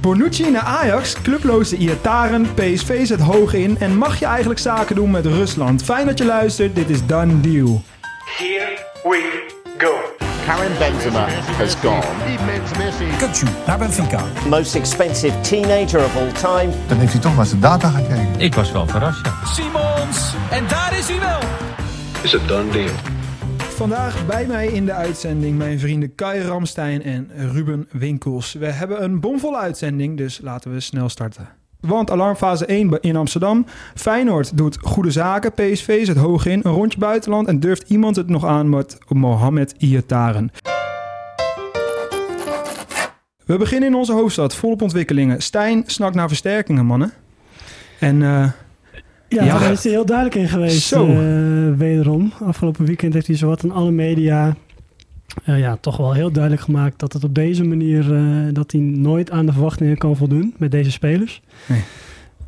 Bonucci naar Ajax, clubloze Iataren, PSV zet hoog in en mag je eigenlijk zaken doen met Rusland? Fijn dat je luistert, dit is Done Deal. Here we go. Karim Benzema has gone. Kutsu naar Benfica. Most expensive teenager of all time. Dan heeft hij toch maar zijn data gekeken. Ik was wel verrast, ja. Simons. En daar is hij wel. Is a done deal. Vandaag bij mij in de uitzending mijn vrienden Kai Ramstein en Ruben Winkels. We hebben een bomvolle uitzending, dus laten we snel starten. Want alarmfase 1 in Amsterdam. Feyenoord doet goede zaken. PSV zet hoog in. Een rondje buitenland. En durft iemand het nog aan met Mohamed Iataren. We beginnen in onze hoofdstad. Volop ontwikkelingen. Stijn snakt naar versterkingen, mannen. En eh, Ja, Ja. daar is hij heel duidelijk in geweest. Eh, wederom. Afgelopen weekend heeft hij zowat in alle media eh, ja, toch wel heel duidelijk gemaakt dat het op deze manier eh, dat hij nooit aan de verwachtingen kan voldoen met deze spelers. Nee.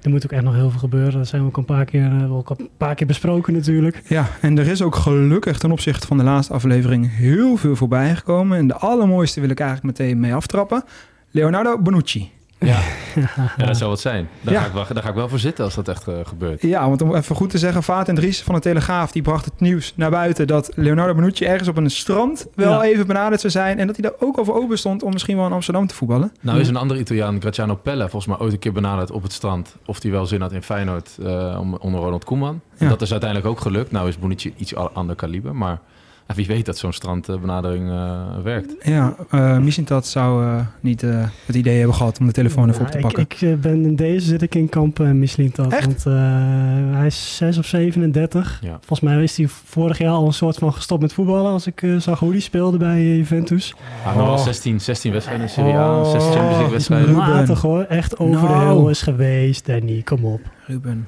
Er moet ook echt nog heel veel gebeuren. Dat zijn we ook een paar keer, ook een paar keer besproken natuurlijk. ja, en er is ook gelukkig ten opzichte van de laatste aflevering heel veel voorbij gekomen. En de allermooiste wil ik eigenlijk meteen mee aftrappen. Leonardo Bonucci. Ja. ja, dat zou wat zijn. Daar, Ja. ga ik wel, daar ga ik wel voor zitten als dat echt eh, gebeurt. Ja, want om even goed te zeggen, Vaat en Dries van de Telegraaf... die bracht het nieuws naar buiten dat Leonardo Bonucci ergens op een strand... wel Ja. even benaderd zou zijn... en dat hij daar ook over open stond om misschien wel in Amsterdam te voetballen. Nou is een andere Italiaan, Graziano Pelle, volgens mij ooit een keer benaderd op het strand. Of hij wel zin had in Feyenoord eh, om- onder Ronald Koeman. Ja. Dat is uiteindelijk ook gelukt. Nou is Bonucci iets ander kaliber, maar wie weet dat zo'n strandbenadering eh, werkt. Ja, eh Missintat zou eh, niet eh, het idee hebben gehad om de telefoon even op te pakken. Ik, ik ben in deze zit ik in kamp uh, dat. Echt? Want eh, hij is 6 of 37. Ja. Volgens mij is hij vorig jaar al een soort van gestopt met voetballen. Als ik eh, zag hoe hij speelde bij Juventus. Hij had wel Oh. 16, 16 wedstrijden in Serie A, Oh. 6 Champions League wedstrijden. Matig hoor. Echt over de Nou. hel is geweest. Danny, kom op. Ruben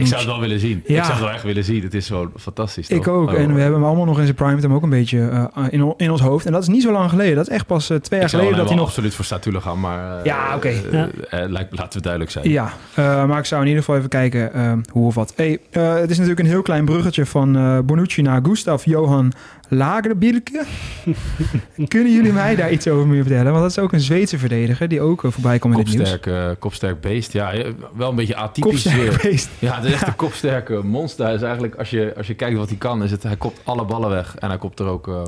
Ik zou het wel willen zien. Ja. Ik zou het wel echt willen zien. Het is zo fantastisch. toch? Ik ook. Oh. En we hebben hem allemaal nog in zijn primetime ook een beetje eh, in, in ons hoofd. En dat is niet zo lang geleden. Dat is echt pas eh, twee jaar geleden dat hij nog... absoluut voor Statula gaan, maar... eh, Ja, oké. Ja. lijkt- laten we duidelijk zijn. Ja, maar ik zou in ieder geval even kijken hoe of wat. Hey, het is natuurlijk een heel klein bruggetje van Bonucci naar Gustav Johan Lagerbierke. Kunnen jullie mij daar iets over meer vertellen? Want dat is ook een Zweedse verdediger die ook eh, voorbij komt in het nieuws. Kopsterk, eh, kopsterk beest. Ja, eh, wel een beetje atypisch. Kopsterk weer. beest. Ja, het is echt een kopsterke monster. Hij is eigenlijk, als je, als je kijkt wat hij kan, is het, hij kopt alle ballen weg. En hij kopt er ook, eh,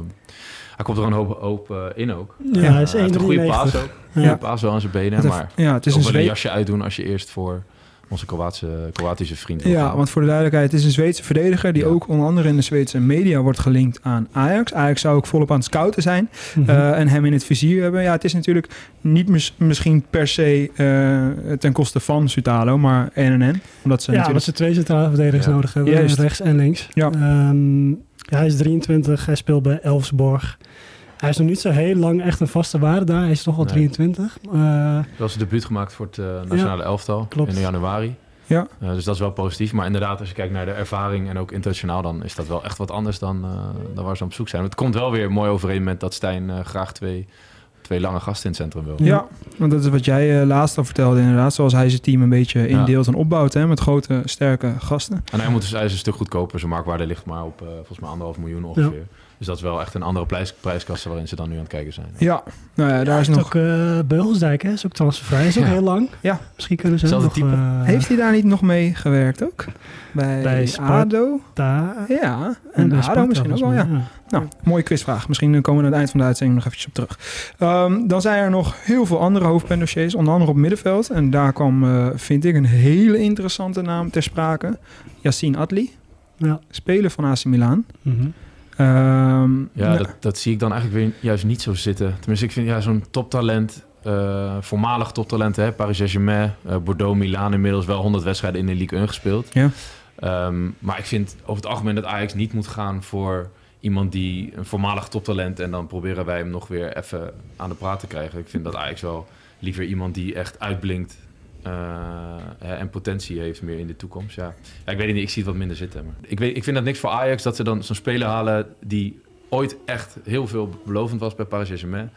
hij kopt er een hoop, hoop eh, in ook. Ja, hij is een goede paas 1,93. ook. Ja. Goede paas wel aan zijn benen, maar ja, het is een jasje uitdoen als je eerst voor onze Kroatische, Kroatische vriend Ja, want voor de duidelijkheid, het is een Zweedse verdediger die Ja. ook onder andere in de Zweedse media wordt gelinkt aan Ajax. Ajax zou ook volop aan het scouten zijn Mhm. eh, en hem in het vizier hebben. Ja, het is natuurlijk niet mis- misschien per se eh, ten koste van Sutalo, maar en en en. Omdat ze ja, natuurlijk... omdat ze twee centrale verdedigers Ja. nodig hebben. Juist. Rechts en links. Ja. Ehm, ja, hij is 23. Hij speelt bij Elfsborg. Hij is nog niet zo heel lang echt een vaste waarde daar. Hij is toch al Nee. 23. Eh, Wel zijn debuut gemaakt voor het eh, nationale elftal klopt. in januari. Ja. Eh, dus dat is wel positief. Maar inderdaad, als je kijkt naar de ervaring en ook internationaal, dan is dat wel echt wat anders dan, eh, dan waar ze op zoek zijn. Het komt wel weer mooi overeen met dat Stijn eh, graag twee, twee lange gasten in het centrum wil. Ja, want dat is wat jij laatst al vertelde inderdaad. Zoals hij zijn team een beetje indeelt en opbouwt hè, met grote, sterke gasten. En hij, moet dus, hij is een stuk goedkoper. Zijn marktwaarde ligt maar op eh, volgens mij anderhalf miljoen ongeveer. Dus dat is wel echt een andere prijs, prijskasse waarin ze dan nu aan het kijken zijn. Ja, nou ja, daar is nog... Ook uh, Beugelsdijk hè, is ook transfervrij. Is ook Ja. heel lang. Ja. Misschien kunnen ze nog... type. eh, Heeft hij daar niet nog mee gewerkt ook? Bij, Bij. ADO? daar Ja, en bij ADO Sparta, misschien ook wel, ja. Nou, mooie quizvraag. Misschien komen we aan het eind van de uitzending nog eventjes op terug. Ehm, dan zijn er nog heel veel andere hoofdpijndossiers, onder andere op middenveld. En daar kwam, eh, vind ik, een hele interessante naam ter sprake. Yassine Adli, Ja. speler van AC Milan. Mhm. Ehm, Ja, nou, dat, dat zie ik dan eigenlijk weer juist niet zo zitten. Tenminste, ik vind ja, zo'n toptalent, eh, voormalig toptalent, hè, Paris Saint-Germain, eh, Bordeaux, Milaan inmiddels wel 100 wedstrijden in de Ligue 1 gespeeld. Ja. Ehm, maar ik vind over het algemeen dat Ajax niet moet gaan voor iemand die een voormalig toptalent en dan proberen wij hem nog weer even aan de praat te krijgen. Ik vind dat Ajax wel liever iemand die echt uitblinkt en potentie heeft meer in de toekomst. Ja. ja, ik weet niet, ik zie het wat minder zitten. Maar ik, weet, ik vind dat niks voor Ajax dat ze dan zo'n speler halen die ooit echt heel veel belovend was bij Paris Saint-Germain.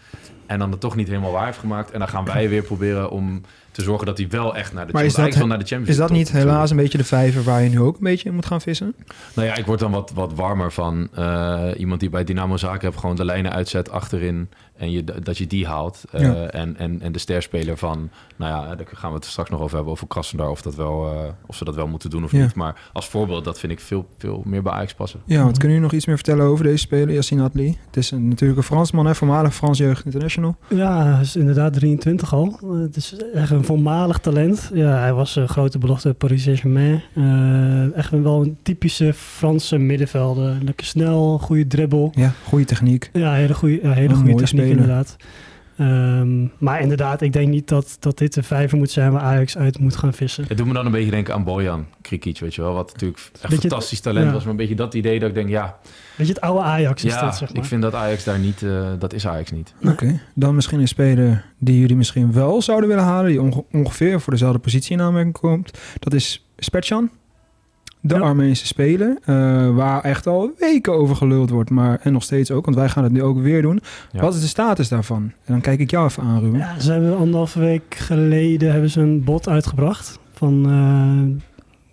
En dan het toch niet helemaal waar heeft gemaakt. En dan gaan wij weer proberen om te zorgen dat hij wel echt naar de Maar is Champions dat, naar de Champions is dat niet top helaas een beetje de vijver waar je nu ook een beetje in moet gaan vissen? Nou ja, ik word dan wat, wat warmer van eh, iemand die bij Dynamo Zaken heeft gewoon de lijnen uitzet achterin en je, dat je die haalt. Eh, Ja. en, en, en de sterspeler van, nou ja, daar gaan we het straks nog over hebben, over Krasnodar, of, dat wel, eh, of ze dat wel moeten doen of Ja. niet. Maar als voorbeeld, dat vind ik veel, veel meer bij Ajax passen. Ja, wat kunnen jullie nog iets meer vertellen over deze speler, Yassine Adli? Het is een, natuurlijk een Fransman, hè, voormalig Frans Jeugd International. Ja, hij is inderdaad 23 al. Het is echt een voormalig talent. Ja, hij was een grote belofte Paris Saint-Germain. Eh, echt wel een typische Franse middenvelder. Lekker snel, goede dribbel. Ja, goede techniek. Ja, hele goede, ja, hele goede techniek speler. Inderdaad. Ehm, maar inderdaad, ik denk niet dat, dat dit de vijver moet zijn waar Ajax uit moet gaan vissen. Het doet me dan een beetje denken aan Bojan Krikic, weet je wel. Wat natuurlijk echt Beetje- fantastisch talent ja. was. Maar een beetje dat idee dat ik denk, ja, Weet je, het oude Ajax is ja dit, zeg maar. ik vind dat Ajax daar niet, eh, dat is Ajax niet. Oké, dan misschien een speler die jullie misschien wel zouden willen halen, die onge- ongeveer voor dezelfde positie in aanmerking komt. Dat is Spetjan, de Ja. Armeense speler, eh, waar echt al weken over geluld wordt, maar en nog steeds ook, want wij gaan het nu ook weer doen. Ja. Wat is de status daarvan? En dan kijk ik jou even aan, Ruben. Ja, ze hebben anderhalve week geleden hebben ze een bod uitgebracht van eh,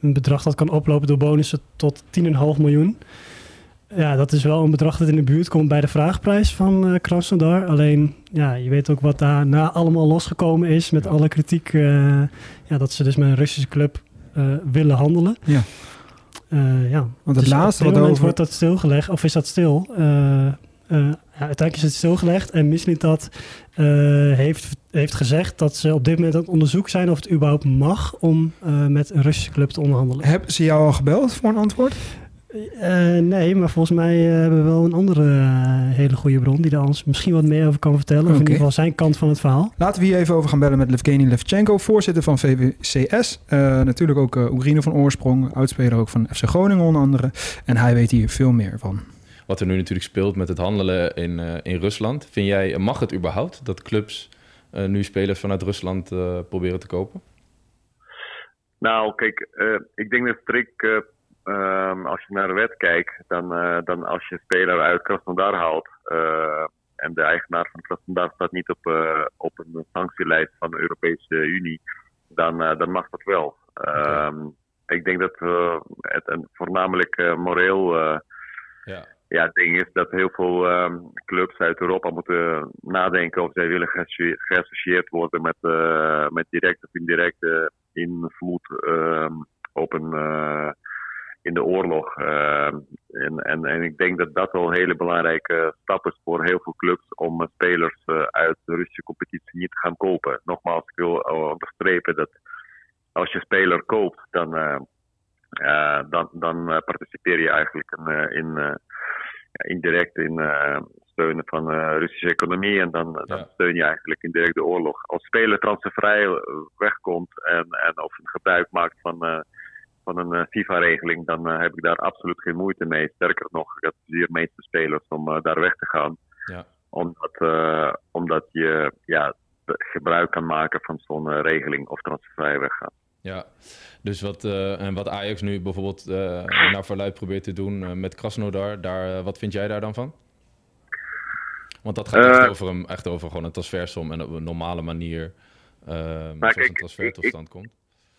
een bedrag dat kan oplopen door bonussen tot 10,5 miljoen. Ja, dat is wel een bedrag dat in de buurt komt bij de vraagprijs van eh Krasnodar. Alleen, ja, je weet ook wat daarna allemaal losgekomen is met Ja. alle kritiek. eh, ja, dat ze dus met een Russische club eh, willen handelen. Ja. Eh, ja. Want het Dus laatste wat over... wordt dat stilgelegd, of is dat stil? Eh, eh, ja, uiteindelijk is het stilgelegd en Mislintat heeft, heeft gezegd dat ze op dit moment aan het onderzoek zijn of het überhaupt mag om met een Russische club te onderhandelen. Hebben ze jou al gebeld voor een antwoord? Eh, nee, maar volgens mij eh, hebben we wel een andere eh, hele goede bron die daar ons misschien wat meer over kan vertellen. Of in ieder geval zijn kant van het verhaal. Laten we hier even over gaan bellen met Levgeny Levchenko, voorzitter van VVCS. Eh, natuurlijk ook eh Oekraïne van oorsprong, oudspeler ook van FC Groningen onder andere. En hij weet hier veel meer van. Wat er nu natuurlijk speelt met het handelen in, eh, in Rusland. Vind jij, mag het überhaupt dat clubs eh, nu spelers vanuit Rusland eh, proberen te kopen? Nou, kijk, eh, ik denk dat strikt, eh, ehm, als je naar de wet kijkt, dan, eh, dan als je een speler uit Krasnodar haalt eh, en de eigenaar van Krasnodar staat niet op, eh, op een sanctielijst van de Europese Unie, dan, dan mag dat wel. Ehm, Ik denk dat het een voornamelijk moreel Ja. ja, ding is dat heel veel ehm, clubs uit Europa moeten nadenken of zij willen geassoci- geassocieerd worden met, met direct of indirecte invloed op een, in de oorlog. Ehm, en, en, en ik denk dat dat wel een hele belangrijke stap is voor heel veel clubs om eh, spelers eh, uit de Russische competitie niet te gaan kopen. Nogmaals, ik wil eh, onderstrepen dat als je speler koopt, dan, dan, dan participeer je eigenlijk in, in indirect in steunen van de Russische economie. En dan, dan steun je eigenlijk indirect de oorlog. Als speler transfervrij eh, wegkomt en, en of een gebruik maakt van, van een eh, FIFA-regeling, dan eh, heb ik daar absoluut geen moeite mee. Sterker nog, ik adviseer de meeste spelers om eh, daar weg te gaan. Ja. Omdat, omdat je ja, gebruik kan maken van zo'n regeling of transfervrij weggaan. Ja, dus wat, en wat Ajax nu bijvoorbeeld naar verluid probeert te doen met Krasnodar, daar, wat vind jij daar dan van? Want dat gaat echt, over een, echt over gewoon een transfersom en op een normale manier uh, zoals kijk, een transfer tot ik- stand komt.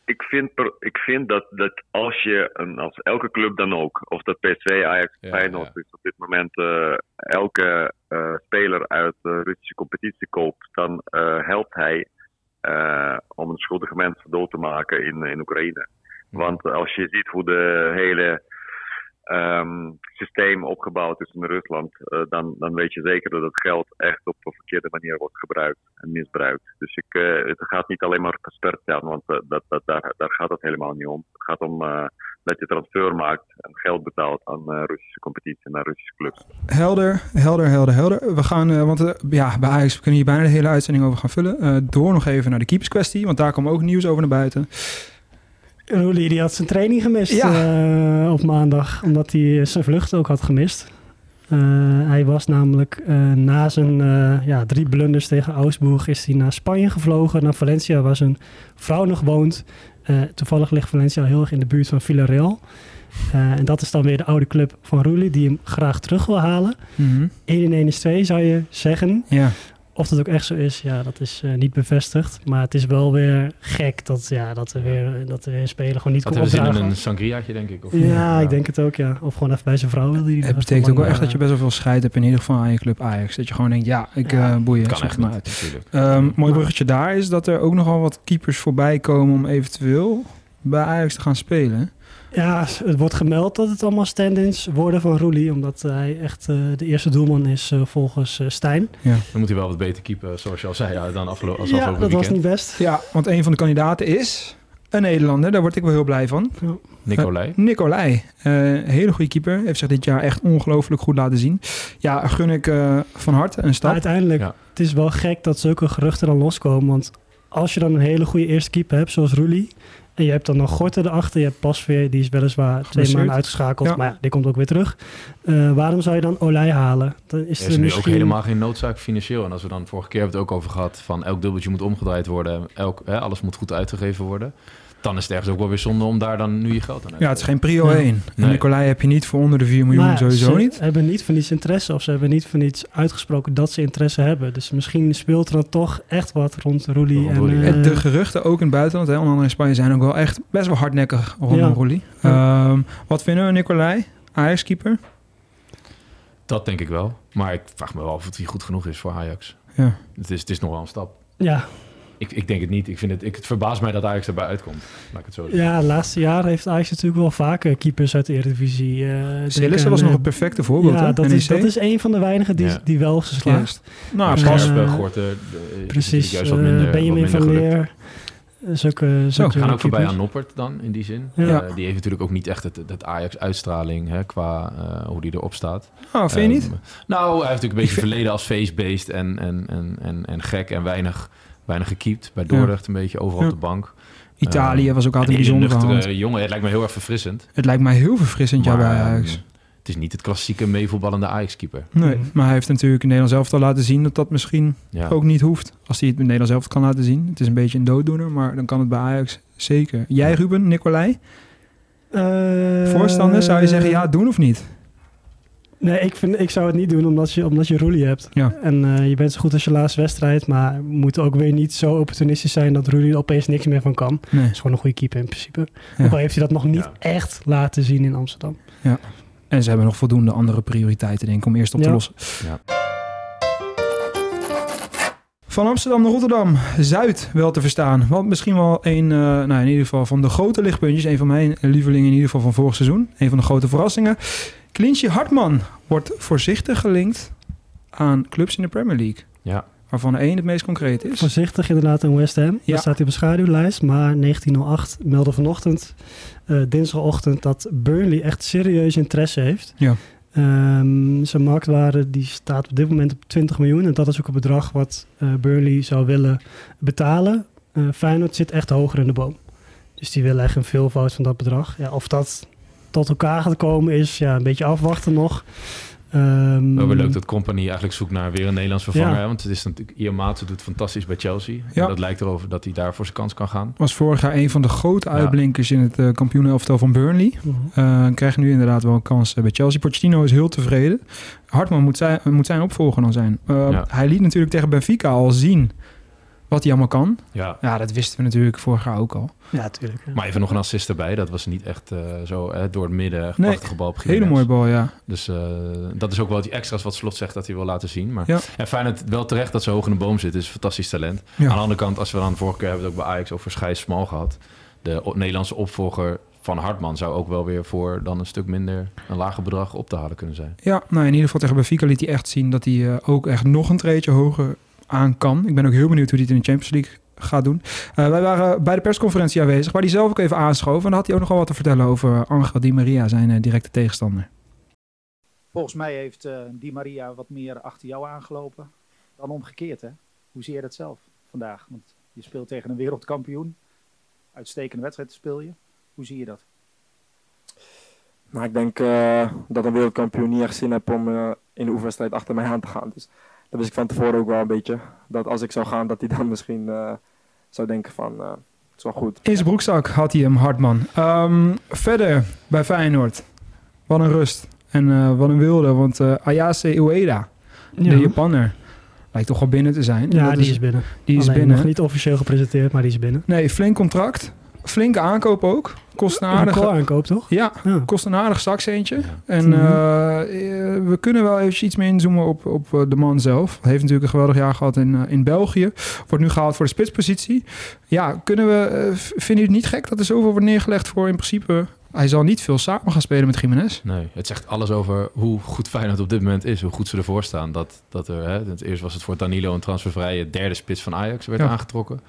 Ik vind, ik vind dat, dat als je, een, als elke club dan ook, of dat PSV, Ajax, Ja, Feyenoord ja. op dit moment, eh, elke eh, speler uit de Russische competitie koopt, dan eh, helpt hij om een schuldige mensen dood te maken in, in Oekraïne. Want als je ziet hoe de hele ehm, systeem opgebouwd is in Rusland, eh, dan, dan weet je zeker dat het geld echt op een verkeerde manier wordt gebruikt en misbruikt. Dus ik, eh, het gaat niet alleen maar gesperd zijn, want eh, dat, dat, daar, daar gaat het helemaal niet om. Het gaat om dat je transfer maakt en geld betaalt aan Russische competitie naar Russische clubs. Helder, helder, helder, helder. We gaan, want ja, bij Ajax kunnen hier bijna de hele uitzending over gaan vullen. Door nog even naar de keeperskwestie, want daar kwam ook nieuws over naar buiten. Roelie die had zijn training gemist Ja. eh, op maandag, omdat hij zijn vlucht ook had gemist. Eh, hij was namelijk eh, na zijn ja, drie blunders tegen Augsburg is hij naar Spanje gevlogen, naar Valencia, waar zijn vrouw nog woont. Toevallig ligt Valencia heel erg in de buurt van Villarreal. En dat is dan weer de oude club van Roelie, die hem graag terug wil halen. 1 in 1 is 2, zou je zeggen. Ja, Of dat ook echt zo is, ja, dat is eh, niet bevestigd. Maar het is wel weer gek dat, ja, dat, er, weer, dat er weer een speler gewoon niet Dat kon hebben ze in opdragen. een sangriaatje, denk ik. Of, Ja, ik denk het ook, ja. Of gewoon even bij zijn vrouw wilde. die Het betekent ook wel echt dat je best wel veel scheid hebt in ieder geval aan je club Ajax. Dat je gewoon denkt, ja, ik Ja, eh boeien, kan zeg echt maar niet, uit. Ehm, mooi bruggetje daar is dat er ook nogal wat keepers voorbij komen om eventueel bij Ajax te gaan spelen. Ja, het wordt gemeld dat het allemaal stand-ins worden van Roelie. Omdat hij echt eh, de eerste doelman is eh, volgens eh, Stijn. Dan moet hij wel wat beter keepen, zoals je al zei, ja, dan afgelo als Ja, afgelopen dat was weekend. niet best. Ja, want een van de kandidaten is een Nederlander. Daar word ik wel heel blij van. Nicolai. Eh, Nicolai. Eh, hele goede keeper. Heeft zich dit jaar echt ongelooflijk goed laten zien. Ja, gun ik eh, van harte een Maar stap. uiteindelijk, Ja. het is wel gek dat zulke geruchten dan loskomen. Want als je dan een hele goede eerste keeper hebt, zoals Roelie... en je hebt dan nog Gorten erachter, je hebt Pasveer... die is weliswaar twee maanden uitgeschakeld, Ja. maar ja, die komt ook weer terug. Eh, waarom zou je dan Olij halen? Dan is Er er is nu misschien... ook helemaal geen noodzaak financieel. En als we dan vorige keer hebben het ook over gehad van elk dubbeltje moet omgedraaid worden, elk, hè, alles moet goed uitgegeven worden. Dan is het ergens ook wel weer zonde om daar dan nu je geld aan uit te Ja, het is geen prio Ja. 1. En Nee. Nicolai heb je niet voor onder de 4 miljoen Maar sowieso ze niet. hebben niet van niets interesse of ze hebben niet van niets uitgesproken dat ze interesse hebben. Dus misschien speelt er dan toch echt wat rond Roelie. Rond En, Roelie. eh, En de geruchten ook in het buitenland, hè, onder andere in Spanje, zijn ook wel echt best wel hardnekkig rondom Ja. Roelie. Ja. Ehm, wat vinden we, Nicolai? Ajax-keeper? Dat denk ik wel. Maar ik vraag me wel of het hier goed genoeg is voor Ajax. Ja. Het is, het is nog wel een stap. ja, Ik, ik denk het niet. Ik vind het, ik, het verbaast mij dat Ajax erbij uitkomt. Laat ik het zo zeggen. ja, de laatste jaren heeft Ajax natuurlijk wel vaker keepers uit de Eredivisie. eh Sillissen was nog eh, een perfecte voorbeeld, Ja, hè? dat NEC. is, dat is een van de weinigen die, Ja. die wel geslaagd. Nou, pas. Gorten, is Precies, Juist wat minder, Benjamin wat van minder. Leer. eh, zulke We gaan ook voorbij aan Noppert dan, in die zin. Ja. Eh, die heeft natuurlijk ook niet echt het, het Ajax-uitstraling hè, qua eh, hoe die erop staat. Oh, vind je niet? Ehm, nou, hij heeft natuurlijk een beetje verleden als feestbeest en, en, en, en, en gek en weinig, weinig gekiept. Bij Dordrecht een beetje overal Ja. op de bank. Italië Ehm, was ook altijd een hand. jongen. Het lijkt me heel erg verfrissend. Het lijkt mij heel verfrissend, ja, bij ehm, Ajax. het is niet het klassieke meevoetballende Ajax-keeper. Nee, Mhm. maar hij heeft natuurlijk in Nederland zelf al laten zien dat dat misschien Ja. ook niet hoeft. Als hij het in Nederland zelf kan laten zien. Het is een beetje een dooddoener, maar dan kan het bij Ajax zeker. Jij, Ruben, Nicolai, Eh, voorstander, zou je zeggen ja, doen of niet? Nee, ik, vind, ik zou het niet doen omdat je, omdat je Roelie hebt. Ja. En eh, je bent zo goed als je laatste wedstrijd. Maar we moeten ook weer niet zo opportunistisch zijn dat Roelie er opeens niks meer van kan. Nee. Dat is gewoon een goede keeper in principe. Ja. Ook al heeft hij dat nog niet Ja. echt laten zien in Amsterdam. En ze hebben nog voldoende andere prioriteiten, denk ik, om eerst op te Ja. lossen. Ja. Van Amsterdam naar Rotterdam, Zuid wel te verstaan. Want misschien wel een, eh, nou in ieder geval van de grote lichtpuntjes. Een van mijn lievelingen in ieder geval van vorig seizoen. Een van de grote verrassingen. Clintje Hartman wordt voorzichtig gelinkt aan clubs in de Premier League. Ja. Waarvan één het meest concreet is. Voorzichtig inderdaad in West Ham. Ja. Daar staat hij op de schaduwlijst. Maar 1908 meldde vanochtend, eh, dinsdagochtend, dat Burnley echt serieus interesse heeft. Ja. Ehm, zijn marktwaarde die staat op dit moment op 20 miljoen. En dat is ook een bedrag wat eh, Burnley zou willen betalen. Eh Feyenoord zit echt hoger in de boom. Dus die willen echt een veelvoud van dat bedrag. Ja, of dat tot elkaar gaat komen is ja, een beetje afwachten nog. Ehm, Maar wel leuk dat Company eigenlijk zoekt naar weer een Nederlands vervanger. Ja. hè, Want het is natuurlijk, Ian Maatsen doet fantastisch bij Chelsea. Ja. En dat lijkt erover dat hij daar voor zijn kans kan gaan. Was vorig jaar een van de grote Ja. uitblinkers in het uh, kampioenelftal van Burnley. mhm. Eh, krijgt nu inderdaad wel een kans eh, bij Chelsea. Pochettino is heel tevreden. Hartman moet zijn, moet zijn opvolger dan zijn. Eh, Ja. Hij liet natuurlijk tegen Benfica al zien wat hij allemaal kan. Ja. Ja, dat wisten we natuurlijk vorig jaar ook al. Ja, natuurlijk. ja. Maar even nog een assist erbij. Dat was niet echt eh, zo hè, door het midden. Nee, Prachtige bal op Hele mooie bal, ja. Dus eh, dat is ook wel die extra's wat Slot zegt dat hij wil laten zien. Maar Ja. en fijn het wel terecht dat ze hoog in de boom zit. is een fantastisch talent. Ja. Aan de andere kant, als we dan vorige keer hebben we het ook bij Ajax over Schijs Smal gehad. De Nederlandse opvolger van Hartman zou ook wel weer voor dan een stuk minder een lager bedrag op te halen kunnen zijn. Ja, nou in ieder geval tegen Benfica liet hij echt zien dat hij eh, ook echt nog een treetje hoger aan kan. Ik ben ook heel benieuwd hoe hij het in de Champions League gaat doen. Eh, wij waren bij de persconferentie aanwezig, waar hij zelf ook even aanschoof. En dan had hij ook nogal wat te vertellen over Angel Di Maria, zijn eh, directe tegenstander. Volgens mij heeft eh, Di Maria wat meer achter jou aangelopen dan omgekeerd. Hè? Hoe zie je dat zelf vandaag? Want je speelt tegen een wereldkampioen. Uitstekende wedstrijd speel je. Hoe zie je dat? Maar ik denk eh, dat een wereldkampioen niet echt zin heeft om eh, in de oefenwedstrijd achter mij aan te gaan. Dus dat wist ik van tevoren ook wel een beetje. Dat als ik zou gaan, dat hij dan misschien eh, zou denken van, eh, het is wel goed. In zijn broekzak had hij hem, Hartman. Ehm, verder bij Feyenoord. Wat een rust. En eh, wat een wilde, want eh, Ayase Ueda, Ja. de Japanner. Lijkt toch wel binnen te zijn. Ja, die is binnen. Die is Alleen binnen. nog niet officieel gepresenteerd, maar die is binnen. Nee, flink contract. Flinke aankoop ook. Kost een Een aardige... aankoop, toch? Ja, Ja. kost een aardig zakcentje. En Mhm. eh, eh, we kunnen wel even iets meer inzoomen op, op eh, de man zelf. Hij heeft natuurlijk een geweldig jaar gehad in, in België. Wordt nu gehaald voor de spitspositie. Ja, kunnen we, v- vinden jullie het niet gek dat er zoveel wordt neergelegd voor in principe... Hij zal niet veel samen gaan spelen met Jiménez. Nee, het zegt alles over hoe goed Feyenoord op dit moment is. Hoe goed ze ervoor staan. Dat, dat er, hè, het eerst was het voor Danilo een transfervrije derde spits van Ajax werd Ja. aangetrokken.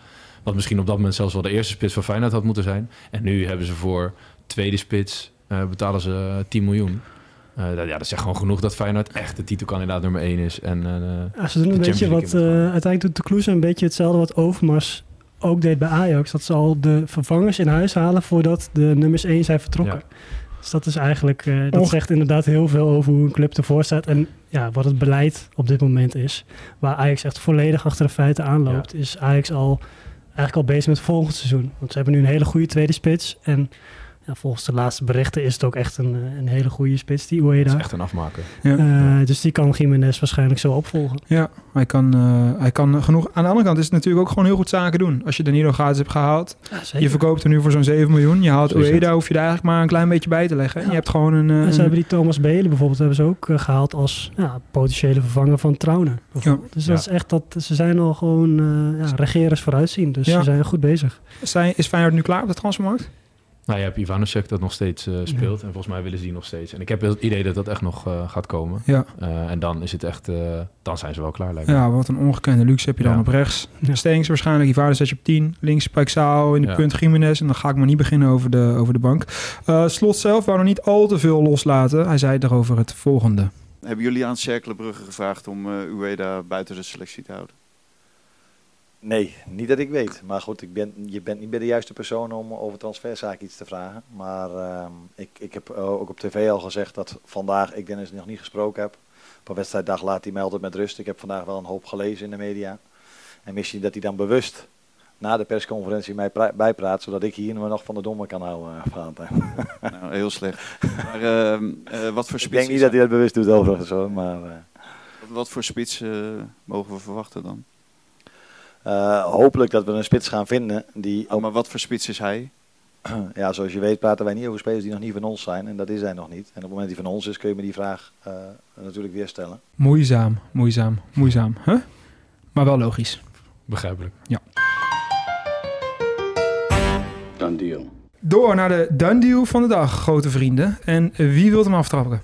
Wat misschien op dat moment zelfs wel de eerste spits van Feyenoord had moeten zijn. En nu hebben ze voor tweede spits eh, betalen ze eh, 10 miljoen. Eh, dat- ja, dat zegt gewoon genoeg dat Feyenoord echt de titelkandidaat nummer 1 is. En, eh, Ja, ze doen een beetje wat... Eh, uiteindelijk doet de Kloes een beetje hetzelfde wat Overmars ook deed bij Ajax. Dat ze al de vervangers in huis halen voordat de nummers 1 zijn vertrokken. Dus dat is eigenlijk... eh, dat zegt inderdaad heel veel over hoe een club ervoor staat. En ja, wat het beleid op dit moment is. Waar Ajax echt volledig achter de feiten aanloopt. Is Ajax al eigenlijk al bezig met het volgende seizoen. Want ze hebben nu een hele goede tweede spits. En ja, volgens de laatste berichten is het ook echt een, eh, een hele goede spits, die dat Ueda. is echt een afmaker. Ja. Eh, Dus die kan Jiménez waarschijnlijk zo opvolgen. Ja, hij kan, eh, hij kan genoeg. Aan de andere kant is het natuurlijk ook gewoon heel goed zaken doen. Als je Danilo gratis hebt gehaald. Je verkoopt er nu voor zo'n 7 miljoen. Je haalt. Ueda, hoef je daar eigenlijk maar een klein beetje bij te leggen. En je hebt gewoon een... eh, En ze hebben die Thomas Belen bijvoorbeeld hebben ze ook eh, gehaald als ja, potentiële vervanger van Trauner. Dus dat Ja. is echt dat ze zijn al gewoon eh ja, regerers vooruitzien. Dus Ja. ze zijn goed bezig. Zijn, is Feyenoord nu klaar op de transfermarkt? Nou, je hebt Ivanovic dat nog steeds eh, speelt. En volgens mij willen ze die nog steeds. En ik heb het idee dat dat echt nog eh, gaat komen. Ja. Eh, en dan is het echt... eh, dan zijn ze wel klaar, lijkt me. Ja, wat een ongekende luxe heb je dan Ja. op rechts. Ja. Stengs waarschijnlijk, Ivardo zet je op 10. Links Paixao, in de Ja. punt Jiménez. En dan ga ik maar niet beginnen over de, over de bank. Eh, Slot zelf wou nog niet al te veel loslaten. Hij zei erover het volgende. Hebben jullie aan Cerkelenbrugge gevraagd om eh Ueda buiten de selectie te houden? Nee, niet dat ik weet. Maar goed, ik ben, je bent niet bij de juiste persoon om over transferzaken iets te vragen. Maar ehm, ik, ik heb eh, ook op tv al gezegd dat vandaag ik Dennis nog niet gesproken heb. Op een wedstrijddag laat hij mij altijd met rust. Ik heb vandaag wel een hoop gelezen in de media. En misschien dat hij dan bewust na de persconferentie mij pra- bijpraat, zodat ik hier nog van de domme kan houden. eh, Valentijn. nou, heel slecht. Maar ehm, eh, wat voor ik spits denk niet dat hij dat bewust doet overigens hoor, maar... Wat, voor spits mogen we verwachten dan? Eh, hopelijk dat we een spits gaan vinden die... Oh, maar wat voor spits is hij? Ja, zoals je weet praten wij niet over spelers die nog niet van ons zijn. En dat is hij nog niet. En op het moment die van ons is, kun je me die vraag eh, natuurlijk weer stellen. Moeizaam, moeizaam, moeizaam. Huh? Maar wel logisch. Begrijpelijk. Ja. Done deal. Door naar de done deal van de dag, grote vrienden. En wie wil hem aftrappen?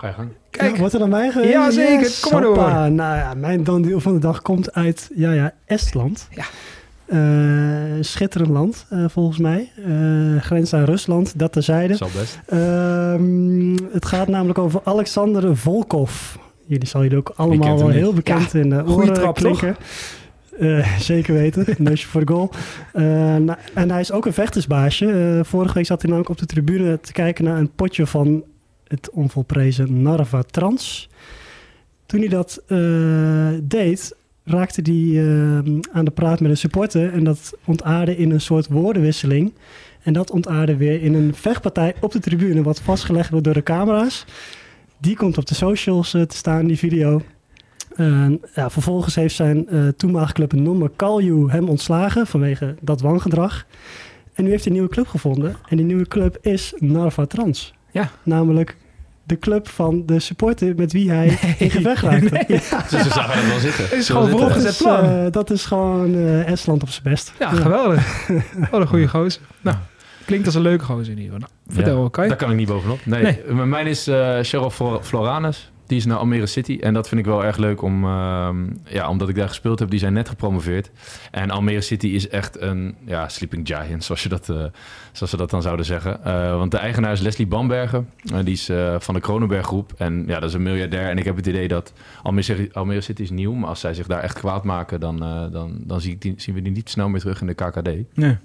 Ga je gang. Kijk. Ja, wordt er aan mij geweest? Ja, zeker. Kom maar door. hoppa. Nou ja, mijn deel van de dag komt uit ja, ja, Estland. Ja. Eh, schitterend land, eh, volgens mij. Eh grens aan Rusland, dat terzijde. Zal best. Ehm, het gaat namelijk over Alexander Volkov. Jullie zal jullie ook allemaal wel niet? heel bekend Ja, in de goeie oren trap, klinken. Eh, zeker weten, neusje voor de goal. Eh, nou, en hij is ook een vechtersbaasje. Vorige week zat hij namelijk op de tribune te kijken naar een potje van het onvolprezen Narva Trans. Toen hij dat eh, deed, raakte hij eh, aan de praat met een supporter. En dat ontaarde in een soort woordenwisseling. En dat ontaarde weer in een vechtpartij op de tribune, wat vastgelegd wordt door de camera's. Die komt op de socials eh, te staan, die video. Ja, vervolgens heeft zijn eh toenmalige club Nomme Kalju hem ontslagen vanwege dat wangedrag. En nu heeft hij een nieuwe club gevonden. En die nieuwe club is Narva Trans. Ja. Namelijk de club van de supporter met wie hij in gevecht raakte. Ja. Dus ze zagen het wel zitten. Het is Ze gewoon vooropgezet plan. eh, dat is gewoon eh, Estland op zijn best. Ja, geweldig. Wat een goede gozer. Nou, klinkt als een leuke gozer in ieder geval. Nou, vertel, Ja, Kai. Daar kan ik niet bovenop. Nee, Nee. Mijn is eh Cheryl Flor- Floranus. Die is naar Almere City. En dat vind ik wel erg leuk om, ehm, ja, omdat ik daar gespeeld heb. Die zijn net gepromoveerd. En Almere City is echt een ja, sleeping giant, zoals, je dat, eh, zoals ze dat dan zouden zeggen. Eh, want de eigenaar is Leslie Bambergen. En die is eh, van de Kronenberg Groep. En ja, dat is een miljardair. En ik heb het idee dat Almere, City- Almere City is nieuw. Maar als zij zich daar echt kwaad maken, dan, eh, dan, dan zie ik die, zien we die niet snel meer terug in de KKD. Nee.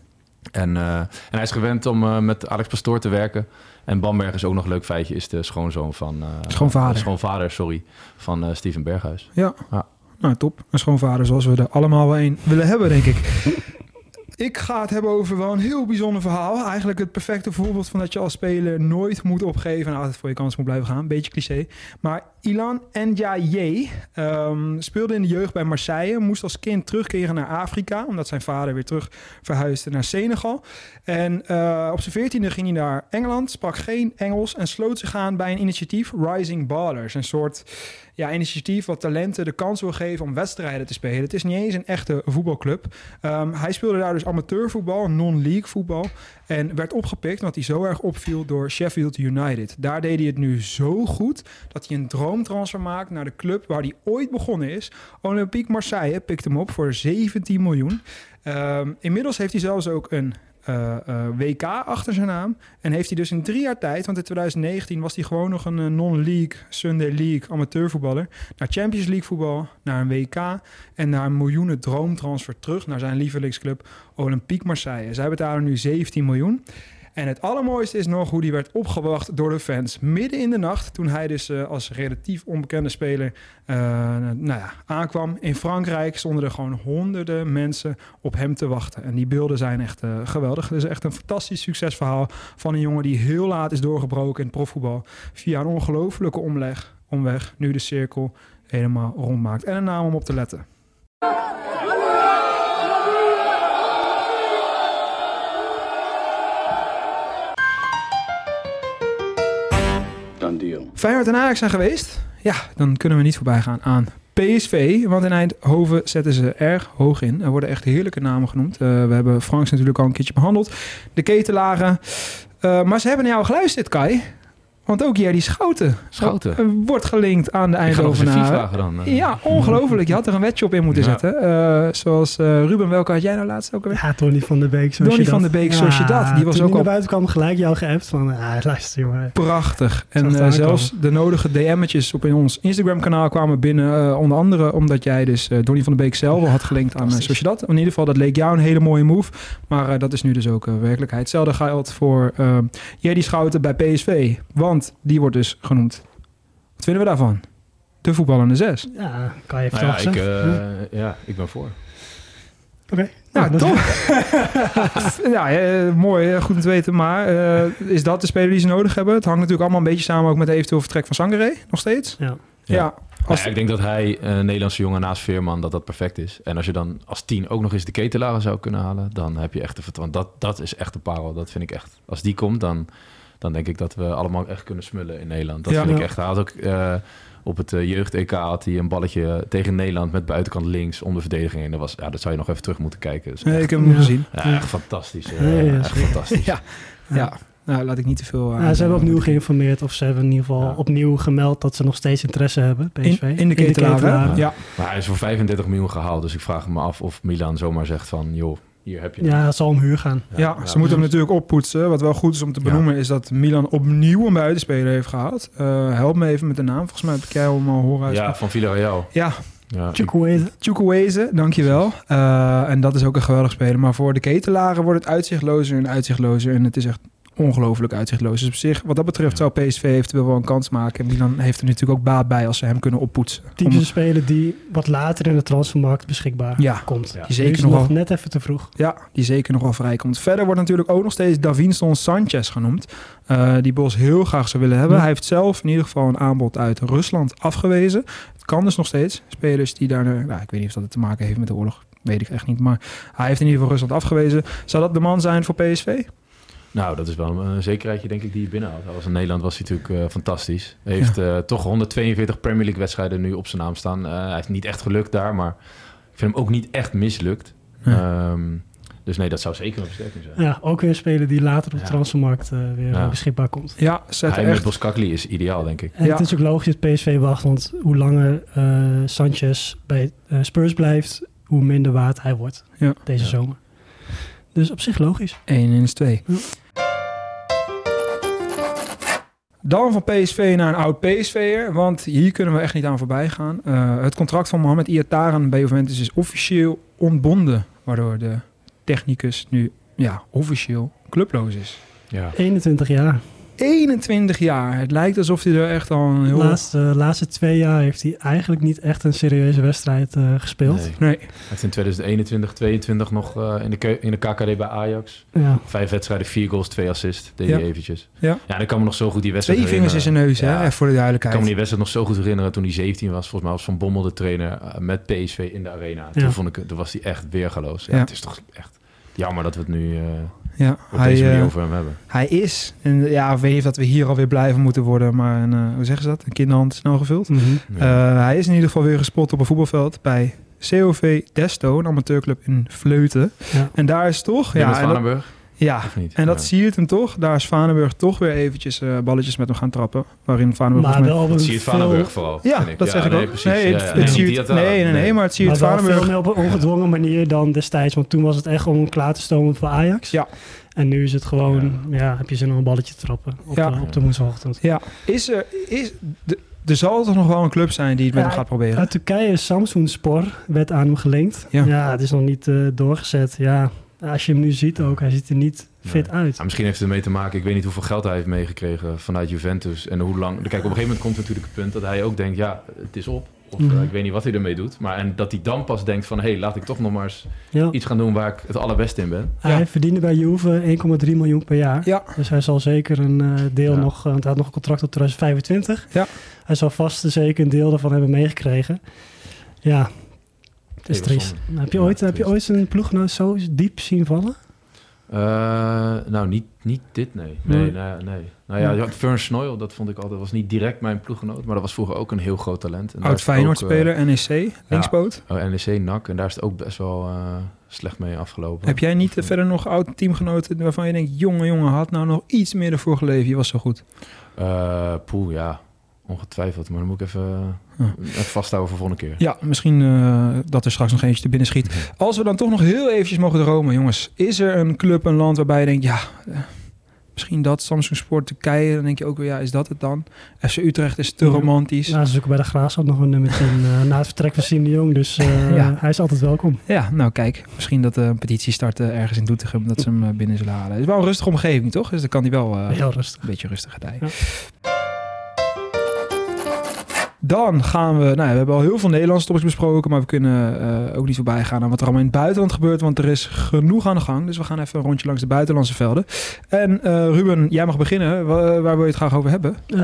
En, eh, en hij is gewend om eh, met Alex Pastoor te werken. En Bamberg is ook nog een leuk feitje, is de schoonzoon van... eh, Schoonvader. de schoonvader, sorry, van eh, Steven Berghuis. Ja. Ja. Nou, top. Een schoonvader zoals we er allemaal wel een willen hebben, denk ik. ik ga het hebben over wel een heel bijzonder verhaal. Eigenlijk het perfecte voorbeeld van dat je als speler nooit moet opgeven en altijd voor je kans moet blijven gaan. Beetje cliché. Maar Ilan Ndiaye um, speelde in de jeugd bij Marseille. Moest als kind terugkeren naar Afrika. Omdat zijn vader weer terug verhuisde naar Senegal. En uh, op zijn veertiende ging hij naar Engeland. Sprak geen Engels. En sloot zich aan bij een initiatief Rising Ballers. Een soort ja, initiatief wat talenten de kans wil geven om wedstrijden te spelen. Het is niet eens een echte voetbalclub. Um, hij speelde daar dus amateurvoetbal, non-league voetbal. En werd opgepikt omdat hij zo erg opviel door Sheffield United. Daar deed hij het nu zo goed dat hij een droomtransfer maakt naar de club waar hij ooit begonnen is. Olympique Marseille pikt hem op voor 17 miljoen. Um, inmiddels heeft hij zelfs ook een uh, uh, WK achter zijn naam. En heeft hij dus in drie jaar tijd, want in 2019 was hij gewoon nog een uh, non-league, Sunday League amateurvoetballer, naar Champions League voetbal, naar een WK en naar een miljoenen droomtransfer terug naar zijn lievelingsclub Olympique Marseille. Zij betalen nu 17 miljoen. En het allermooiste is nog hoe die werd opgewacht door de fans. Midden in de nacht, toen hij dus uh, als relatief onbekende speler uh, nou ja, aankwam. In Frankrijk stonden er gewoon honderden mensen op hem te wachten. En die beelden zijn echt uh, geweldig. Het is echt een fantastisch succesverhaal van een jongen die heel laat is doorgebroken in het profvoetbal. Via een ongelofelijke omleg, omweg, nu de cirkel helemaal rondmaakt. En een naam om op te letten. Feyenoord en Ajax zijn geweest. Ja, dan kunnen we niet voorbij gaan aan PSV. Want in Eindhoven zetten ze erg hoog in. Er worden echt heerlijke namen genoemd. Uh, we hebben Franks natuurlijk al een keertje behandeld. De ketelaren. Uh, maar ze hebben naar jou geluisterd, Kai. Want ook Jerry Schouten, Schouten. Uh, wordt gelinkt aan de Eindhovenaren. dan. Uh. Ja, ongelooflijk. Je had er een wetje op in moeten ja. zetten. Uh, zoals Ruben, welke had jij nou laatst ook alweer? Ja, Donny van der Beek. Donny van der Beek, zoals je dat. Die was ook al... buiten kwam gelijk jou geappt van, ah, luister. Prachtig. En zelfs de nodige DM'tjes op in ons Instagram kanaal kwamen binnen. onder andere omdat jij dus Donny van der Beek zelf al had gelinkt aan zoals je dat. In ieder geval, dat leek jou een hele mooie move. Maar dat is nu dus ook werkelijkheid. Hetzelfde geldt voor Jerry Schouten bij PSV. Want die wordt dus genoemd. Wat vinden we daarvan? De voetballende zes. Ja, kan je even nou ja, toch ik, zeggen. uh, ja, ik ben voor. Oké. Okay. Nou, ja, top. ja, eh, mooi, goed om te weten. Maar uh, is dat de speler die ze nodig hebben? Het hangt natuurlijk allemaal een beetje samen ook met de eventueel vertrek van Sangaré, nog steeds. Ja. Ja. ja. Als ja, ik denk dat hij, een Nederlandse jongen naast Veerman, dat dat perfect is. En als je dan als tien ook nog eens de ketelaar zou kunnen halen, dan heb je echt de vertrouwen. Dat, dat is echt de parel. Dat vind ik echt. Als die komt, dan dan denk ik dat we allemaal echt kunnen smullen in Nederland. Dat Ja. vind ik Ja. echt. Hij had ook eh, op het eh, jeugd-EK had hij een balletje tegen Nederland met buitenkant links om de verdediging. En dat, was, ja, dat zou je nog even terug moeten kijken. Dus Nee, echt- ik heb hem Ja. gezien. ja, echt fantastisch. eh, Ja, ja, echt fantastisch. Ja. ja. Nou, laat ik niet te veel... Ja, ze hebben opnieuw geïnformeerd of ze hebben in ieder geval Ja. opnieuw gemeld dat ze nog steeds interesse hebben, PSV. in, in de ketelaar, hè? ketelaren. Ja. Maar hij is voor 35 miljoen gehaald. Dus ik vraag me af of Milan zomaar zegt van... joh, hier heb je Ja, het zal om huur gaan. Ja, ze moeten hem natuurlijk oppoetsen. Wat wel goed is om te benoemen is dat Milan opnieuw een buitenspeler heeft gehaald. Eh, help me even met de naam. Volgens mij heb ik jou hem al horen Ja, uitspreken. van Villarreal. Ja, Ja, ik- Chukwueze. Chukwueze, dankjewel. Eh en dat is ook een geweldig speler. Maar voor de ketelaren wordt het uitzichtlozer en uitzichtlozer. En het is echt ongelooflijk uitzichtloos. Dus op zich, wat dat betreft, zou PSV eventueel wel een kans maken. En Milan heeft er natuurlijk ook baat bij als ze hem kunnen oppoetsen. Typische Om- speler die wat later in de transfermarkt beschikbaar Ja. komt. Ja. Die zeker is nog net even te vroeg. Ja, die zeker nog wel vrijkomt. Verder wordt natuurlijk ook nog steeds Davinson Sanchez genoemd. eh, die Bos heel graag zou willen hebben. Ja. Hij heeft zelf in ieder geval een aanbod uit Rusland afgewezen. Het kan dus nog steeds. Spelers die daar... Nou, ik weet niet of dat te maken heeft met de oorlog. Weet ik echt niet. Maar hij heeft in ieder geval Rusland afgewezen. Zou dat de man zijn voor PSV? Nou, dat is wel een zekerheidje, denk ik, die je binnenhaalt. Als in Nederland was hij natuurlijk eh, fantastisch. Hij heeft eh, toch 142 Premier League wedstrijden nu op zijn naam staan. Eh, hij is niet echt gelukt daar, maar ik vind hem ook niet echt mislukt. Ehm, dus nee, dat zou zeker een versterking zijn. Ja, ook weer een speler die later op de Ja. transfermarkt eh, weer Ja. eh, beschikbaar komt. Ja, zet Hij echt... met Boskakli is ideaal, denk ik. En Ja. het is ook logisch dat PSV wacht, want hoe langer eh, Sanchez bij eh, Spurs blijft, hoe minder waard hij wordt Ja. deze Ja. zomer. Dus op zich logisch. 1 in is 2. Dan van PSV naar een oud PSV'er, want hier kunnen we echt niet aan voorbij gaan. Eh, het contract van Mohamed Iataren bij Juventus is officieel ontbonden, waardoor de technicus nu ja, officieel clubloos is. Ja. 21 jaar. 21 jaar. Het lijkt alsof hij er echt al een De heel... laatste, laatste twee jaar heeft hij eigenlijk niet echt een serieuze wedstrijd eh, gespeeld. Nee. Nee. Hij heeft in 2021, 22 nog eh, in, de, in de KKD bij Ajax. Ja. Vijf wedstrijden, vier goals, twee assists. Deed Ja. hij eventjes. Ja. Ja, dan kan me nog zo goed die wedstrijd Twee vingers in zijn neus, hè? Ja. Voor de Ik duidelijkheid. kan me die wedstrijd nog zo goed herinneren toen hij 17 was. Volgens mij was Van Bommel de trainer eh, met PSV in de arena. Ja. Toen, vond ik, toen was hij echt weergaloos. Ja, Ja. Het is toch echt jammer dat we het nu eh, Ja, op hij, deze manier eh, over hem hebben. hij is, en ja, ik weet niet of dat we hier alweer blijven moeten worden, maar een, eh, hoe zeggen ze dat? Een kinderhand snel gevuld. Mhm. Eh, hij is in ieder geval weer gespot op een voetbalveld bij COV Desto, een amateurclub in Vleuten. Ja. En daar is toch... Ja, Ja, met Vanenburg? ja, en dat Ja. zie je het hem toch. Daar is Vanenburg toch weer eventjes eh, balletjes met hem gaan trappen. Waarin Vanenburg... Maar volgens mij- wel Dat zie je Vanenburg vooral. Ja, dat zeg ik nee, ook. Precies. Nee, het, het nee, zie het- nee, nee, nee, maar het zie je wel veel Vanenburg... meer op een ongedwongen manier dan destijds. Want toen was het echt om hem klaar te stomen voor Ajax. Ja. En nu is het gewoon, ja, heb je zin om een balletje te trappen op, Ja. de, op de woensdagochtend. Ja, is er... Is, de, er zal toch nog wel een club zijn die het met Ja, hem gaat proberen? Uit Turkije, Samsung Spor, werd aan hem gelinkt. Ja. Ja, het is nog niet eh, doorgezet. Ja, als je hem nu ziet ook, hij ziet er niet fit uit. Ja, misschien heeft het ermee te maken, ik weet niet hoeveel geld hij heeft meegekregen vanuit Juventus. En hoe lang. Kijk, op een gegeven moment komt natuurlijk het punt dat hij ook denkt, ja, het is op. Of eh, Mhm. ik weet niet wat hij ermee doet. Maar en dat hij dan pas denkt van, hé, hey, laat ik toch nog maar eens Ja. iets gaan doen waar ik het allerbeste in ben. Hij verdiende bij Juve 1,3 miljoen per jaar. Ja. Dus hij zal zeker een eh, deel Ja. nog, eh, want hij had nog een contract tot 2025. Ja. Hij zal vast en zeker een deel daarvan hebben meegekregen. Ja, het is triest. Heb je, Ja, ooit, heb je ooit zijn ploeggenoot zo diep zien vallen? Eh, nou, niet, niet dit, nee. Nee, Nee. nee, nee. Nou ja. Fern Snoil, dat vond ik altijd, was niet direct mijn ploeggenoot, maar dat was vroeger ook een heel groot talent. En Oud Feyenoord-speler, eh, NEC, linkspoot. Oh, NEC, NAC, en daar is het ook best wel eh, slecht mee afgelopen. Heb jij niet verder nog oud teamgenoten waarvan je denkt... jongen, jongen, had nou nog iets meer ervoor geleefd. Je was zo goed. Eh poeh, ja, ongetwijfeld. Maar dan moet ik even, Huh. even vasthouden voor volgende keer. Ja, misschien eh, dat er straks nog eentje te binnen schiet. Als we dan toch nog heel eventjes mogen dromen, jongens. Is er een club, een land waarbij je denkt... ja, eh, misschien dat, Samsung Sport Turkije. Dan denk je ook weer, ja, is dat het dan? FC Utrecht is te Ja. romantisch. Nou, ze zoeken bij de Graafschap nog een nummer 10 eh, na het vertrek van Siem de Jong. Dus eh, Ja. hij is altijd welkom. Ja, nou kijk, misschien dat eh, een petitie starten ergens in Doetinchem... dat ze hem eh, binnen zullen halen. Het is wel een rustige omgeving, toch? Dus dan kan hij wel eh, Heel rustig. een beetje rustig gedijen. Dan gaan we, nou ja, we hebben al heel veel Nederlandse topics besproken, maar we kunnen eh, ook niet voorbij gaan aan wat er allemaal in het buitenland gebeurt, want er is genoeg aan de gang. Dus we gaan even een rondje langs de buitenlandse velden. En eh, Ruben, jij mag beginnen. Wa- waar wil je het graag over hebben? Eh,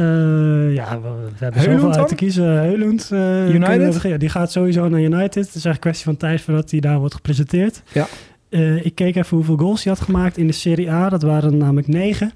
ja, we, we hebben Heulund zoveel uit te kiezen. Heulund. United? we. Ja, die gaat sowieso naar United. Het is eigenlijk een kwestie van tijd voordat hij daar wordt gepresenteerd. Ja. Ik keek even hoeveel goals hij had gemaakt in de Serie A. Dat waren namelijk negen.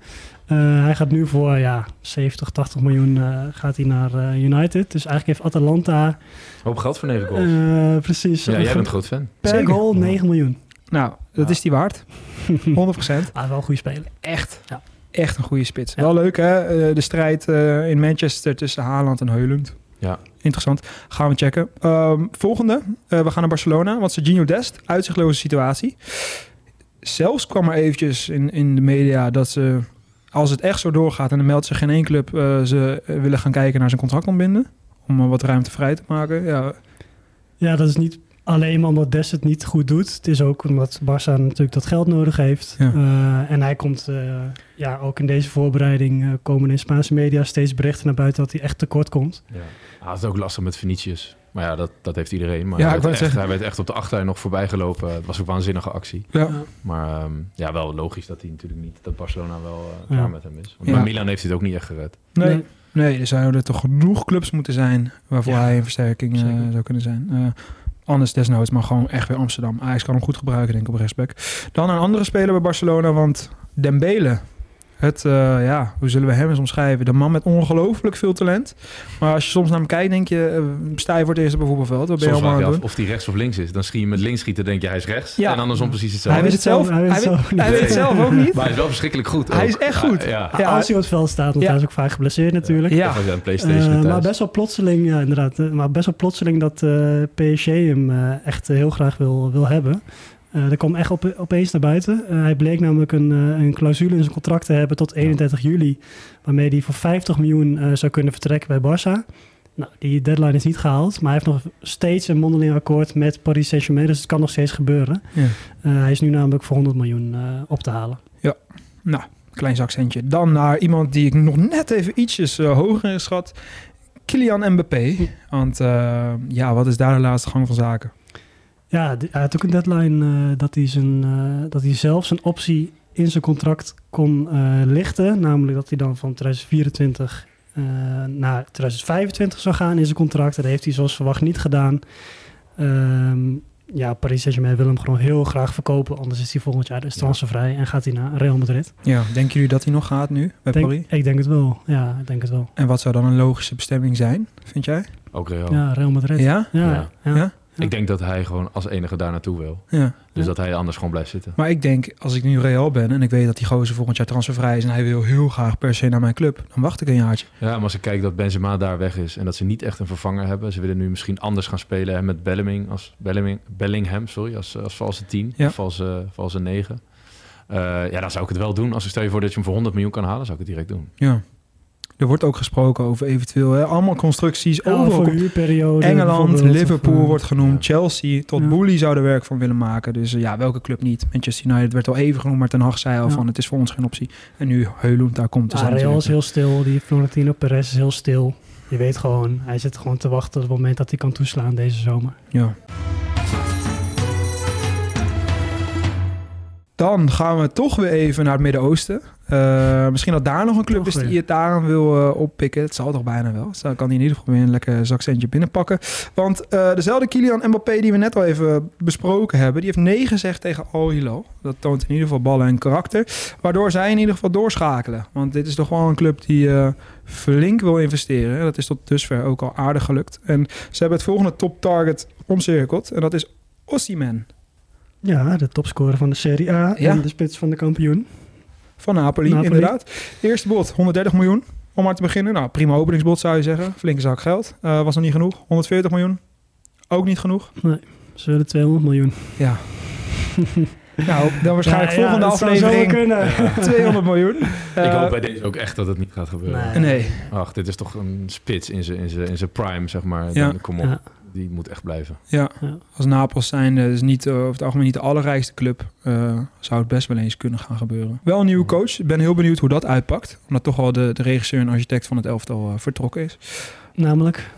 Eh, hij gaat nu voor ja, 70, 80 miljoen eh, gaat hij naar eh, United. Dus eigenlijk heeft Atalanta... Hoop geld voor 9 goals. eh, precies. ja, jij bent groot fan. Per Zeker. goal 9 miljoen. Nou, dat is die waard. 100%. Ah, wel een goede speler. Echt. Ja. Echt een goede spits. Ja. Wel leuk hè, Eh, de strijd eh, in Manchester tussen Haaland en Heulund. Ja. Interessant. Gaan we checken. Ehm, volgende. Eh, we gaan naar Barcelona. Want Serginho Dest, uitzichtloze situatie. Zelfs kwam er eventjes in, in de media dat ze, als het echt zo doorgaat en er meldt zich geen één club, eh, ze eh, willen gaan kijken naar zijn contract ontbinden. Om eh, wat ruimte vrij te maken. Ja, Ja, dat is niet alleen maar omdat Des het niet goed doet. Het is ook omdat Barça natuurlijk dat geld nodig heeft. Ja. Eh, en hij komt, eh, ja, ook in deze voorbereiding eh, komen in Spaanse media steeds berichten naar buiten dat hij echt tekort komt. Ja. Het is ook lastig met Venetius. Maar ja, dat, dat heeft iedereen. Maar Ja, hij, werd echt, hij werd echt op de achterlijn nog voorbij gelopen. Het was ook een waanzinnige actie. Ja. Maar ehm, ja, wel logisch dat hij natuurlijk niet, dat Barcelona wel Ja. klaar met hem is. Want bij Milan heeft hij het ook niet echt gered. Nee. Nee. nee. er zouden toch genoeg clubs moeten zijn waarvoor Ja, hij een versterking eh, zou kunnen zijn. Eh, anders desnoods, maar gewoon echt weer Amsterdam. Ajax kan hem goed gebruiken, denk ik, op rechtsback. Dan een andere speler bij Barcelona, want Dembele. Het, eh, ja, hoe zullen we hem eens omschrijven? De man met ongelooflijk veel talent. Maar als je soms naar hem kijkt, denk je, eh, sta je voor het eerst op een voetbalveld. Wat ben je allemaal af of hij rechts of links is. Dan schiet je met links schieten, denk je hij is rechts. Ja. En andersom precies hetzelfde. Hij weet het zelf. Hij weet het Hij zelf weet, hij weet het zelf ook niet. Maar hij is wel verschrikkelijk goed. Hij is echt goed. Ja. Ja. Als hij op het veld staat, want Ja. hij is ook vaak geblesseerd natuurlijk. Ja. Aan Playstation Eh, thuis. maar best wel plotseling, ja, inderdaad. maar best wel plotseling dat eh, PSG hem echt heel graag wil, wil hebben. Eh dat kwam echt op, opeens naar buiten. Eh, hij bleek namelijk een, eh, een clausule in zijn contract te hebben tot 31 juli. Waarmee hij voor 50 miljoen zou kunnen vertrekken bij Barça. Nou, die deadline is niet gehaald. Maar hij heeft nog steeds een mondeling akkoord met Paris Saint-Germain. Dus het kan nog steeds gebeuren. Ja. Hij is nu namelijk voor 100 miljoen op te halen. Nou, Klein zakcentje. Dan naar iemand die ik nog net even ietsjes hoger inschat. Kylian Mbappé. Want ja, wat is daar de laatste gang van zaken? Ja, hij had ook een deadline eh, dat, hij zijn, eh, dat hij zelf zijn optie in zijn contract kon eh, lichten. Namelijk dat hij dan van 2024 eh, naar 2025 zou gaan in zijn contract. Dat heeft hij zoals verwacht niet gedaan. Ehm, ja, Paris Saint-Germain wil hem gewoon heel graag verkopen. Anders is hij volgend jaar dus transfervrij en gaat hij naar Real Madrid. Ja, denken jullie dat hij nog gaat nu bij Denk- Paris? ik denk het wel. Ja, ik denk het wel. En wat zou dan een logische bestemming zijn, vind jij? Ook Real. Ja, Real Madrid. Ja? Ja, ja. Ja? Ik denk dat hij gewoon als enige daar naartoe wil. Ja. Dus dat hij anders gewoon blijft zitten. Maar ik denk, als ik nu Real ben en ik weet dat die gozer volgend jaar transfervrij is en hij wil heel graag per se naar mijn club, dan wacht ik een jaartje. Ja, maar als ik kijk dat Benzema daar weg is en dat ze niet echt een vervanger hebben. Ze willen nu misschien anders gaan spelen hè, met Bellingham als, Bellingham, Bellingham sorry, als, als valse 10 Ja. of valse, valse 9. Eh, ja, dan zou ik het wel doen. Als ik stel je voor dat je hem voor 100 miljoen kan halen, zou ik het direct doen. Ja. Er wordt ook gesproken over eventueel hè, allemaal constructies. Ja, overal huurperiode Engeland, Liverpool of, eh, wordt genoemd, Chelsea. Tot Ja. Boehly zou er werk van willen maken. Dus eh, ja, welke club niet? Manchester United werd al even genoemd, maar Ten Hag zei al Ja. van het is voor ons geen optie. En nu Heulund daar komt. Dus dan Real is heel stil. Die Florentino Perez is heel stil. Je weet gewoon, hij zit gewoon te wachten op het moment dat hij kan toeslaan deze zomer. Ja. Dan gaan we toch weer even naar het Midden-Oosten. Eh, misschien dat daar nog een club is die het daaraan wil eh, oppikken. Het zal toch bijna wel. Dus dan kan hij in ieder geval weer een lekker zakcentje binnenpakken. Want eh, dezelfde Kylian Mbappé die we net al even besproken hebben... die heeft nee gezegd tegen Al Hilal. Dat toont in ieder geval ballen en karakter. Waardoor zij in ieder geval doorschakelen. Want dit is toch wel een club die flink wil investeren. Dat is tot dusver ook al aardig gelukt. En ze hebben het volgende top target omcirkeld. En dat is Osimhen Ja, de topscorer van de Serie A Ja. en de spits van de kampioen. Van Napoli, Napoli. inderdaad. Eerste bod, 130 miljoen. Om maar te beginnen. Nou, prima openingsbod zou je zeggen. Flinke zak geld. Eh, was nog niet genoeg. 140 miljoen. Ook niet genoeg. Nee, ze willen 200 miljoen. Ja. nou, dan waarschijnlijk Ja, ja, volgende dat zou aflevering zomaar kunnen. 200 miljoen. ik Eh, hoop bij deze ook echt dat het niet gaat gebeuren. Nee. Nee. Ach, dit is toch een spits in zijn in zijn- in zijn prime, zeg maar. Ja. Dan, kom op. Die moet echt blijven. Ja, Ja. als Napels zijn, dus niet eh, over het algemeen niet de allerrijkste club, eh, zou het best wel eens kunnen gaan gebeuren. Wel een nieuwe coach. Ik ben heel benieuwd hoe dat uitpakt. Omdat toch al de, de regisseur en architect van het elftal eh, vertrokken is. Namelijk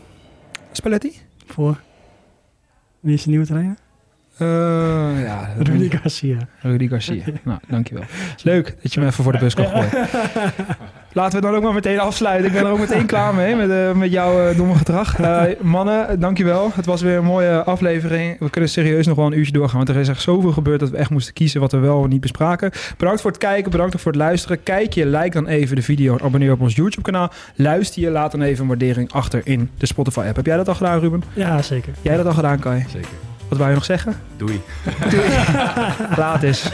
Spalletti? voor... Wie is de nieuwe trainer? Eh, ja, Rudy Garcia. Rudy Garcia. nou, dankjewel. Leuk dat je me even voor de bus kan gooien. Laten we het dan ook maar meteen afsluiten. Ik ben er ook meteen klaar mee met, eh, met jouw eh, domme gedrag. Eh, mannen, dankjewel. Het was weer een mooie aflevering. We kunnen serieus nog wel een uurtje doorgaan. Want er is echt zoveel gebeurd dat we echt moesten kiezen wat we wel of niet bespraken. Bedankt voor het kijken. Bedankt voor het luisteren. Kijk je, like dan even de video en abonneer op ons YouTube kanaal. Luister je, laat dan even een waardering achter in de Spotify app. Heb jij dat al gedaan, Ruben? Ja, zeker. Jij dat al gedaan, Kai? Zeker. Wat wou je nog zeggen? Doei. Laat eens.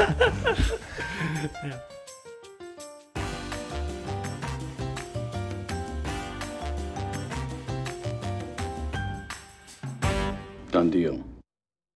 Done deal.